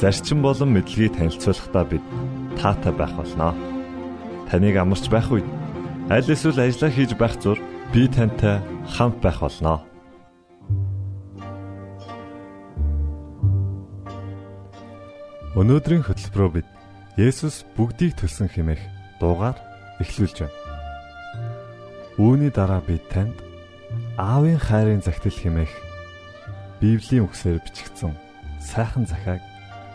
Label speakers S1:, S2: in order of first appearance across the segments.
S1: зарчим болон мэдлэгийг танилцуулахдаа бид таатай байх болноо. Таныг амарч байх үед аль эсвэл ажиллаа хийж байх зур би тантай хамт байх болноо. Өнөөдрийн хөтөлбөрөөр бид Есүс бүгдийг төлсөн хэмээх дуугаар эхлүүлж байна. Үүний дараа бид танд Аавын хайрын загтал хэмээх Библийн үгсээр бичигдсэн сайхан захааг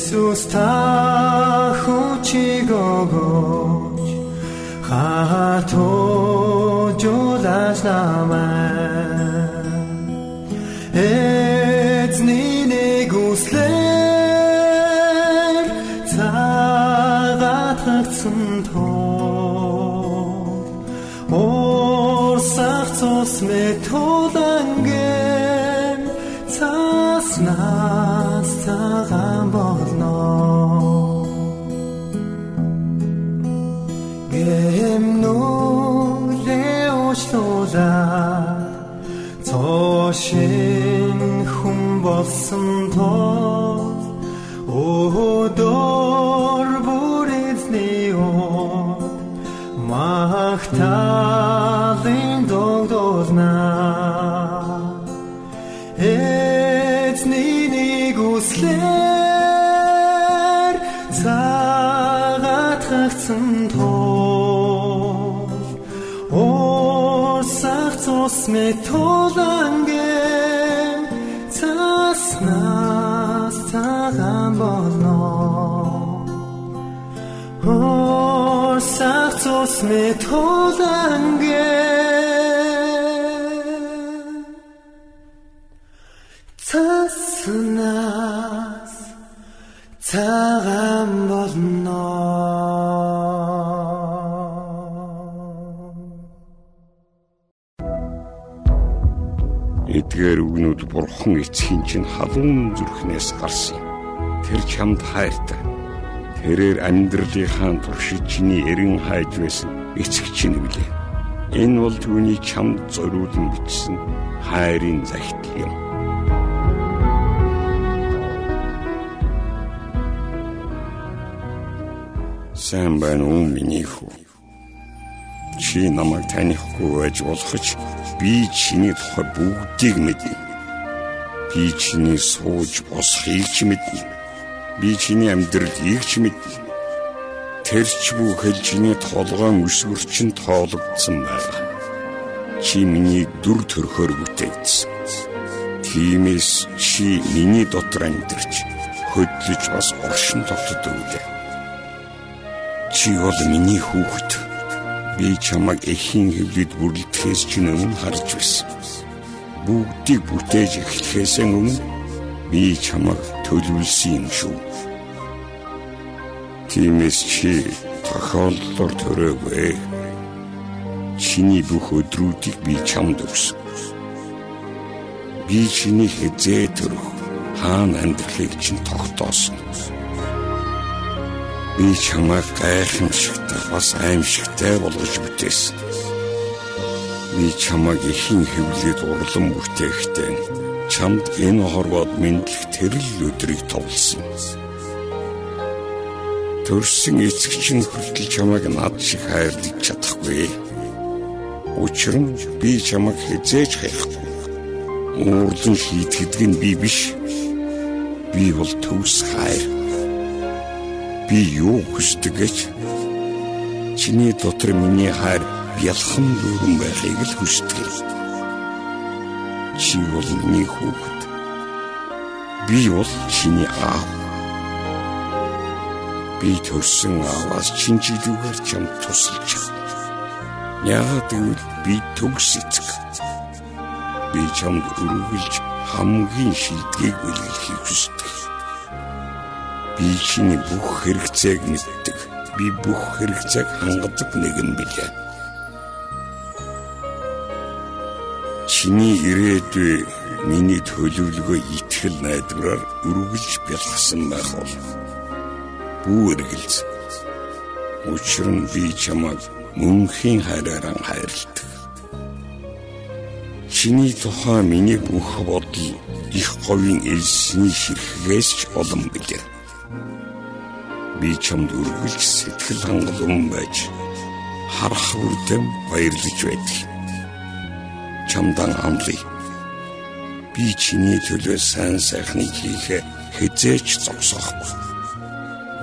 S2: Есүс та хүчиг өгөөч хатуу жуулаш намаа эцний нэг үслэр цагаатгцсан тоо орсах цус метоланген цагаан болно метоланген цаснаас цагаан болно. Хосах цус метоланген
S3: Эдгээр үгнүүд бурхан эцгийн чинь халуун зүрхнээс гарсан. Тэр чамд хайртай. Тэрээр амьдралынхаа туршид чиний эрен хайж байсан эцэг чинь үлээ. Энэ бол түүний чамд зориулан бичсэн хайрын захидал юм. Сайн байна уу миний хүү? Чи намайг танихгүй байж болох ч би чиний тухай бүгдийг мэднэ. Би чиний сууж босхийг ч мэднэ. Би чиний амьдралыг ч мэднэ. Тэрч бүхэл чиний толгойн өсвөрчин тоологдсон байна. Чи миний дүр төрхөөр бүтээгдсэн. Тиймээс чи миний дотор амьдарч хөдлөж бас оршин тогтдог үлээ. Чи бол миний хүүхэд. Би чамайг эхийн хөвлөд бүрлдэхээс чинь өмнө харж байсан. Бүгдийг бүтээж эхлэхээс өмнө би чамайг төлөвлөсөн юм шүү. Тиймээс чи тохиолдлоор төрөөгүй. Чиний бүх өдрүүдийг би чамд өгсөн. Би чиний хязээ төрөх хаана амьдралыг чинь тогтоосон. Би чамайг гайхамшигтай бас аимшигтай болгож бүтээсэн. Би чамайг ихэн хөвлөд урлан бүтээхдээ чамд энэ хорвоод мэдлэх тэрл өдрийг товлсон төрсөн эцэг чинь хүртэл чамайг над шиг хайрлаж чадахгүй. Учир нь би чамайг хизээж хайхгүй. Уурлан шийтгэдэг нь би биш. Би бол төвс хайр. Би юу хүсдэг гэж чиний дотор миний хайр бялхан дүүрэн байхыг л хүсдэг. Чи бол миний хүүхэд. Би бол чиний аав би төрсөн аваас чинжилүүгээр чам тусалж чадна. Яагаад гэвэл би төгс эцэг. Би чамд өргөлж хамгийн шилдгийг бэлгэлхийг хүсдэг. Би чиний бүх хэрэгцээг мэддэг. Би бүх хэрэгцээг хангадаг нэгэн билээ. Чиний ирээдүй миний төлөвлөгөө итгэл найдвараар өргөлж бэлгсэн байх бол бүү эргэлз. Учир нь би чамайг мөнхийн хайраараа хайрладаг. Чиний тухай миний бүх бодол их говийн элсний ширхгээс ч олон билээ. Би чамд үргэлж сэтгэл хангалуун байж харах үрдэм баярлаж байдаг. Чамдан амлая. Би чиний төлөө сайн сайхныг хийхэ хизээч зогсоохгүй.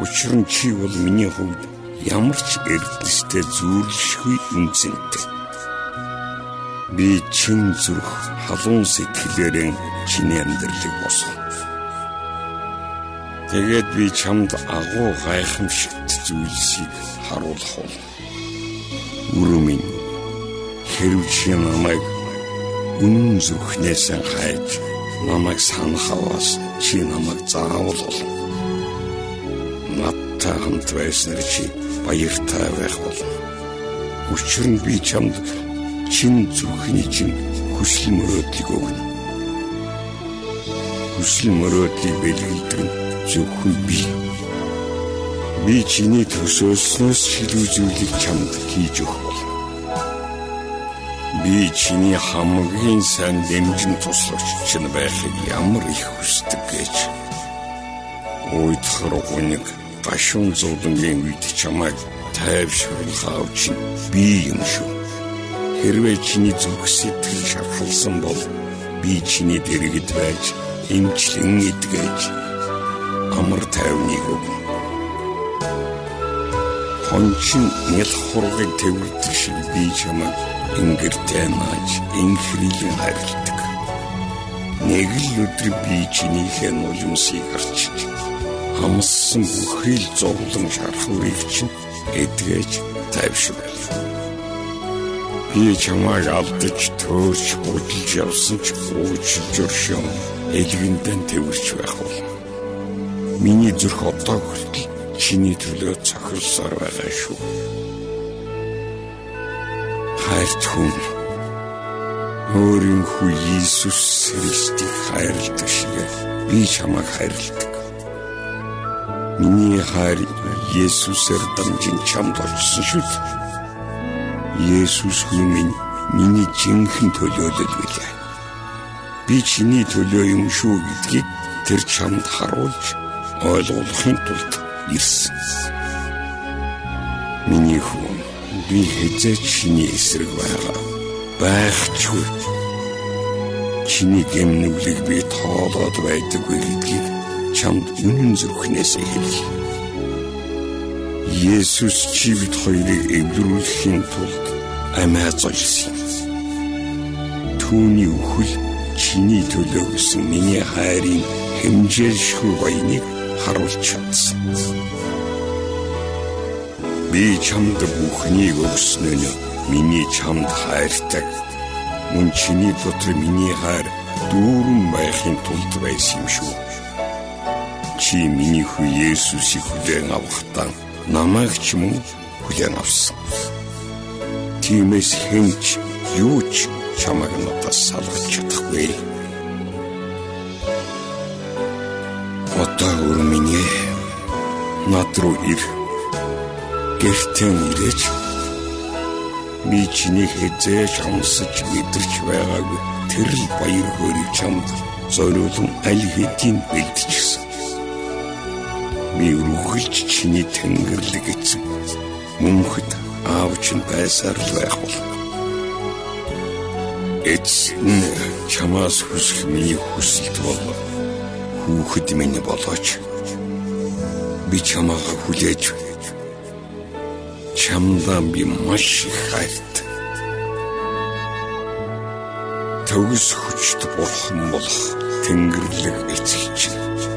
S3: Учир нь чи бол миний хувьд ямар ч эрдэнэстэй зүйрлэшгүй үнцэнтэй. Би чин зүрх халуун сэтгэлээрэн чиний амьдралыг босгоо. Тэгээд би чамд агуу гайхамшигт зүйлсийг харуулах бол. Үрүмэн хэрв чи намайг үнэн зүрхнээс хайж намайг санах аваас чи намайг заавал болно та хамт байснаар чи баяртай байх болно. Учир нь би чамд чин зүрхний чин хүсэл мөрөөдлийг өгнө. Хүсэл мөрөөдлийг бэлгэлдэг нь зөвхөн би. Би чиний төсөөлснөөс шилүү зүйлийг чамд хийж өгөх. Би чиний хамгийн сайн дэмжин туслагч чинь байхыг ямар их хүсдэг гэж. Уйдхар гүнэг гашуун зовлонгийн үед чамайг тайвшруулах авч би юм шүү. Хэрвээ чиний зүрх сэтгэл шархалсан бол би чиний дэргэд байж эмчлэн идгээж амар тайвныг өгнө. Хончин нял хургыг тэрвэрдэг шиг би чамайг ингэртэй нааж инхрийлэн хайрладаг. Нэг л өдөр би чинийхээ нулимсыг арчиж хамссан бүхий л зовлон шархуурыг чинь эдгэж тайвшруул. Би чамайг алдаж төөрч будалж явсан ч уучлж өршөөн элгэндэн тэрч байх бол. Миний зүрх одоо хүртэл чиний төлөө цохилсоор байгаа шүү. Хайрт хүн өөрийн хүү Иесус Христийг хайрладаг шиг би чамайг хайрладаг. Миний хайр Есүсээр дамжин чамд очсон шүү дээ. Есүс хүн минь миний жинхэнэ төлөөлөл билээ. Би чиний төлөө юм шүү гэдгийг тэр чамд харуулж ойлгуулахын тулд ирсэн. Миний хүн би хэзээ чиний эсрэг байгаа. Байхчгүй. Чиний гэмнүглийг би тоолоод байдаггүй гэдгийг чамд үнэн зүрхнээс хэлье. Есүс чи бид хоёрыг эвлэрүүлэхийн тулд амиа золсон. Түүний үхэл чиний төлөө гэсэн миний хайрын хэмжээлшгүй баяныг харуулж чадсан. Би чамд бүхнийг өгснөө нь миний чамд хайртай. Мөн чиний дотор миний хайр дүүрэн байхын тулд байсан юм шүү. Чи миний хүү Есүсийг хүлээн авахдаа намайг ч мөн хүлээн авсан. Тиймээс хэнч юу ч чамайг надаас салгаж чадахгүй. Одоо өрминье над руу ир. Гэртэн ирээч. Би чиний хэзээж хамсаж мэдэрч байгаагүй тэр л баяр хөөргийг чамд зориулан аль хэдийн бэлдчихсэн. Би үргэлж чиний тэнгэрлэг эцэг мөнхөд аавч нь байсаар л байх бол. Эцэн чамаас хүсэх миний хүсэлт бол хүүхэд минь болооч. Би чамаа хүлээж чамдаа би маш их хайртай. Төгс хүчт бурхан болох тэнгэрлэг эцэг чинь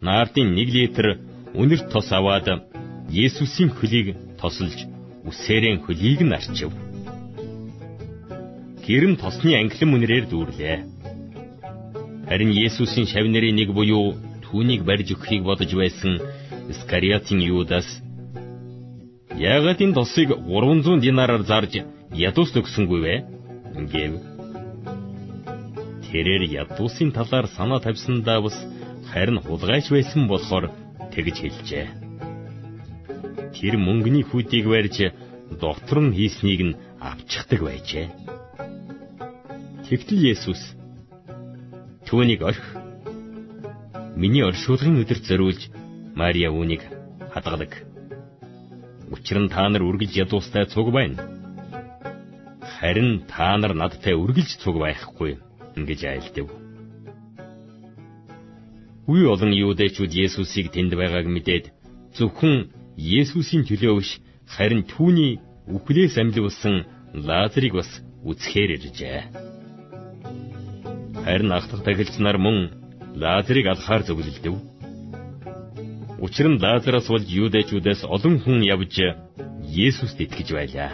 S4: наардын 1 литр үнэр тос аваад Есүсийн хөлийг тосолж үсээрэн хөлийг нь арчив. Гэрэн тосны англин үнэрээр дүүрлээ. Харин Есүсийн шавнырын нэг буюу түүнийг барьж өгөхийг бодож байсан Искариотын Юдас Яагаад энэ тосыг 300 динараар зарж ядуус өгсөнгүй вэ? гэв. Тэрээр ядуусын талаар санаа тавьсандаа бас харин хулгайч байсан болохоор тэгж хэлжээ. Тэр мөнгөний хүдийг барьж доктор нь хийснийг нь авчихдаг байжээ. Тэгтэл Есүс түүнийг орхи миний оршуулгын өдөрт зориулж Мария үүнийг хадгалаг. Учир нь та нар үргэлж ядуустай цуг байна. Харин та нар надтай үргэлж цуг байхгүй гэж айлдав. Үе олон юудэчүүд Есүсийг тэнд байгааг мэдээд зөвхөн Есүсийн төлөө биш харин түүний үхлээс амьлуулсан Лазарыг бас үзэхээр иржээ. Харин ах дахь тахилч нар мөн Лазарыг алхаар зөвлөлдөв. Учир нь Лазараас болж юудэчүүдээс олон хүн явж Есүст итгэж байлаа.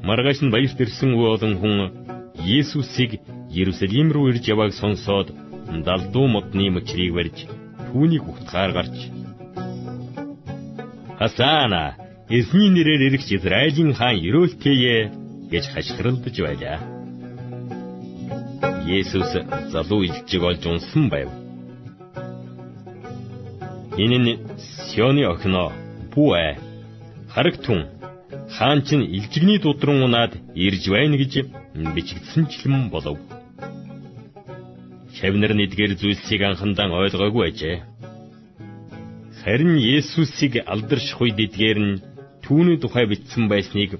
S4: Маргааш нь баярт ирсэн үе олон хүн Есүсийг Иерусалим руу ирж явааг сонсоод далдуу модны мөчрийг барьж түүнийг утгаар гарч Хасана эзний нэрээр ирэх Израилийн хаан ерөөлтэйе гэж хашгиралдаж байлаа. Есүс залуу илжиг олж унсан байв. Энэ нь Сионы охиноо Бүэ харагтун хаан чинь илжигний дудран унаад ирж байна гэж бичигдсэнчлэн болов. Шавнар нэгдгэр зүйлсийг анхандан ойлгоогүй ажээ. Харин Есүсийг алдарших үед эдгээр нь түүний тухай бичсэн байсныг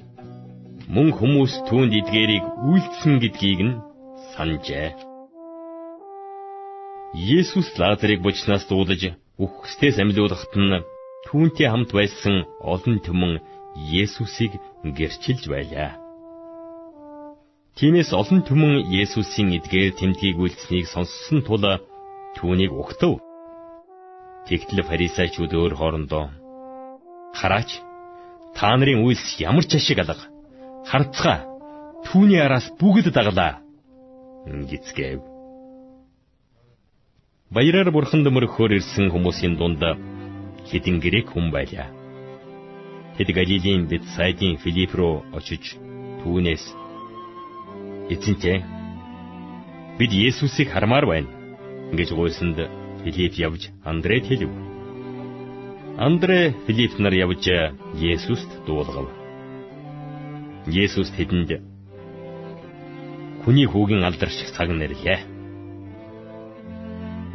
S4: мөн хүмүүс түүнд эдгээрийг үйлдсэн гэдгийг нь санджээ. Есүс Лазарыг бочнаас дуудаж үхгсдээс амьлуулахад нь түүнтэй хамт байсан олон түмэн Есүсийг гэрчилж байлаа. Тиймээс олон түмэн Есүсийн эдгээр тэмдгийг үйлдсэнийг сонссон тул түүнийг угтав. Тэгтэл фарисеучуд өөр хоорондоо хараач та нарын үйлс ямар ч ашиг алга харцгаа түүний араас бүгд даглаа гисгэв. Баяраар бурхан дөмөрөхөөр ирсэн хүмүүсийн дунд хэдин грек хүн байлаа. Тэд Галилийн Бетсайдын Филипп руу очиж түүнээс эзэнтэй бид Есүсийг хармаар байна гэж гуйсанд Филипп явж Андред хэлв. Андре Филипп нар явж Есүст дуулгав. Есүс тэдэнд хүний хүүгийн алдарших цаг нэрлээ.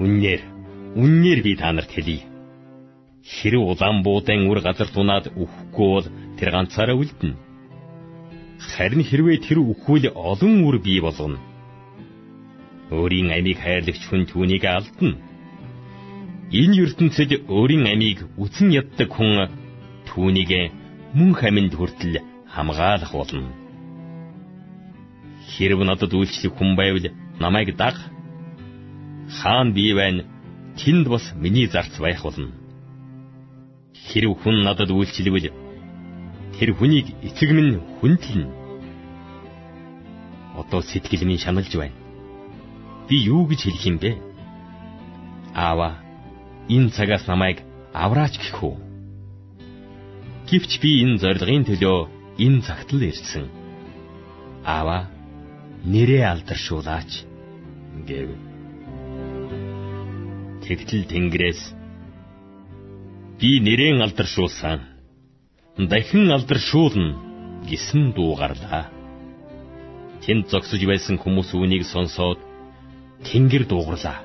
S4: Үннээр, үннээр би та нарт хэлье Хэрэг улаан буудан үр газар тунаад үхэхгүй бол тэр ганцаараа үлдэнэ. Харин хэрвээ тэр үхвэл олон үр бий болгоно. Өөрийн амийг хайрлагч хүн түүнийг алдна. Энэ ертөнцид өөрийн амийг үтэн яддаг хүн түүнийг мөн хаминд хүртэл хамгаалах болно. Хэрв надад үйлчлэх хүн байвал намайг даг. Хаан бий байна. Тэнд бас миний зарц байх болно Хэрв хүн надад үйлчлэвэл тэр хүнийг эцэг минь хүндлэн. Одоо сэтгэл минь шаналж байна. Би юу гэж хэлэх юм бэ? Аава, энэ цагаас намайг авраач гэх үү? Гэвч би энэ зорилгын төлөө энэ цагт л ирсэн. Аава, нэрээ алдаршуулаач гэв. Тэгтэл Тэнгэрээс би нэрэн алдаршуулсан. Дахин алдаршуулна гэсэн дуу гарлаа. Тэнд зогсож байсан хүмүүс үүнийг сонсоод Тэнгэр дуугарлаа.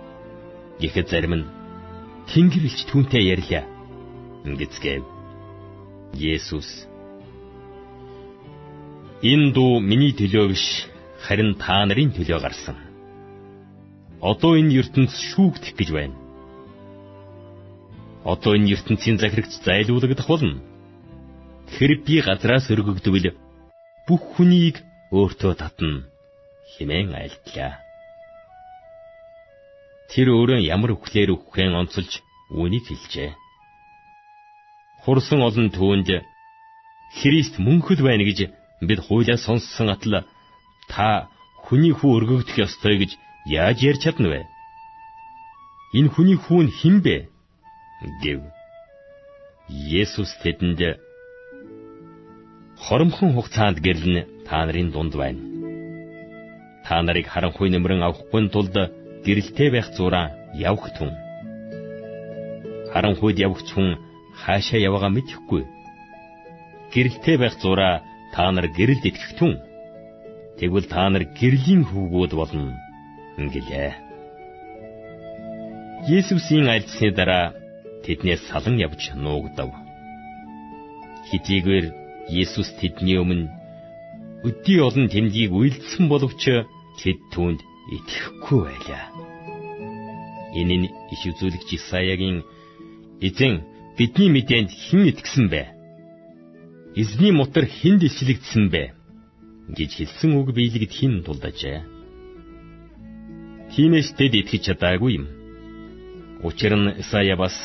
S4: Гэхэд зарим нь Тэнгэр илч түүнтэй ярьлаа. Ингэцгээв. Есүс Энэ дуу миний төлөө биш, харин та нарын төлөө гарсан. Одоо энэ ертөнц шүүгдэх гэж байна одоо энэ ертөнцийн захирагч зайлуулагдах болно. Тэр би газраас өргөгдвөл бүх хүнийг өөртөө татна хэмээн айлтлаа. Тэр өөрөө ямар үхлээр үххэн онцолж үүнийг хэлжээ. Хурсан олон түүнд Христ мөнхөд байна гэж бид хуулиас сонссон атал та хүний хүү өргөгдөх ёстой гэж яаж ярьж чадна вэ? Энэ хүний хүү нь хэн бэ? гэв. Есүс тэдэнд хоромхон хугацаанд гэрлэн та нарын дунд байна. Та нарыг харанхуй нэмрэн авахгүй тулд гэрэлтэй байх зураа явах түн. Харанхуйд явах хүн хаашаа яваагаа мэдэхгүй. Гэрэлтэй байх зураа та нар гэрэлд итгэх түн. Тэгвэл та нар гэрлийн хүүгүүд болно гэлээ. Есүсийн альцсны дараа тэднээс салан явж нуугдав. Хитийгээр Есүс тэдний өмнө өдий олон тэмдгийг үйлдсэн боловч тэд түүнд итгэхгүй байлаа. Энэ нь иш үзүүлэгч Исаягийн эзэн бидний мэдээнд хэн итгэсэн бэ? Эзний мотор хэнд ислэгдсэн бэ? гэж хэлсэн үг биелэгд хин тулдажээ. Тиймээс тэд итгэж чадаагүй юм. Учир нь Исая бас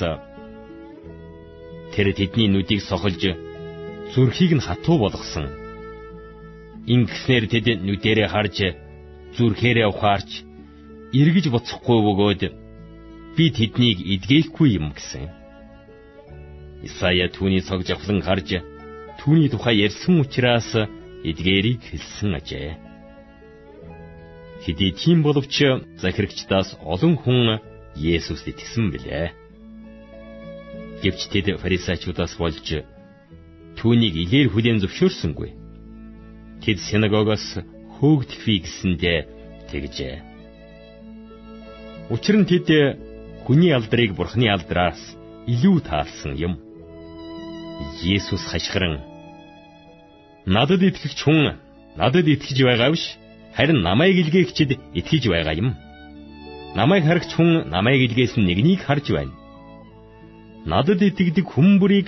S4: Тэр тэдний нүдийг сохолж зүрхийг нь хатуу болгосон. Ингэснээр тэд нүдэрээ харж зүрхээрээ ухаарч эргэж буцахгүй бөгөөд би тэднийг эдгээхгүй юм гэсэн. Исая түүний цог жавхлан харж түүний тухай ярьсан учраас эдгээрийг хэлсэн ажээ. Хэдий тийм боловч захирагчдаас олон хүн Есүст итгэсэн билээ. Гэвч тэд фарисеучудаас болж түүнийг илээр хүлээн зөвшөөрсөнгүй. Тэд синагогоос хөөгдөхвээ гэсэндээ тэгжээ. Учир нь тэд хүний алдрыг бурхны алдраас илүү таалсан юм. Есүс хашгиран надад итгэгч хүн надад итгэж байгаа биш харин намайг илгээгчд итгэж байгаа юм. Намайг харагч хүн намайг илгээсэн нэгнийг харж байна. Надад итгэдэг хүн бүрийг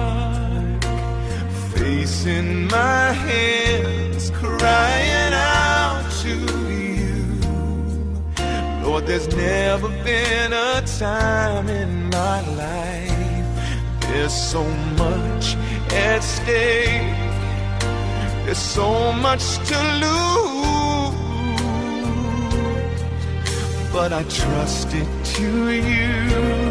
S5: in my hands, crying out to you. Lord, there's never been a time in my life. There's so much at stake. There's so much to lose. But I trust it to you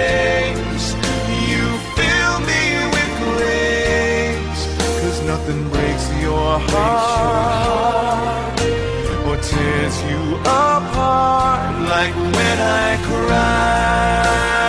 S5: Your heart or tears you apart like when I cry.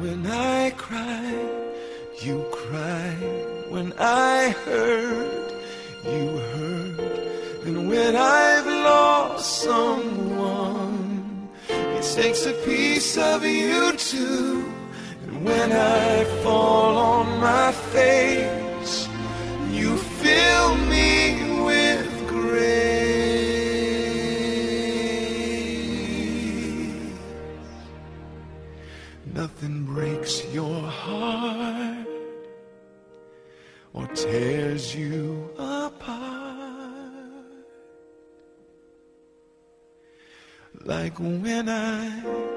S5: When I cry, you cry. When I hurt, you hurt. And when I've lost someone, it takes a piece of you too. And when I fall on my face, like when I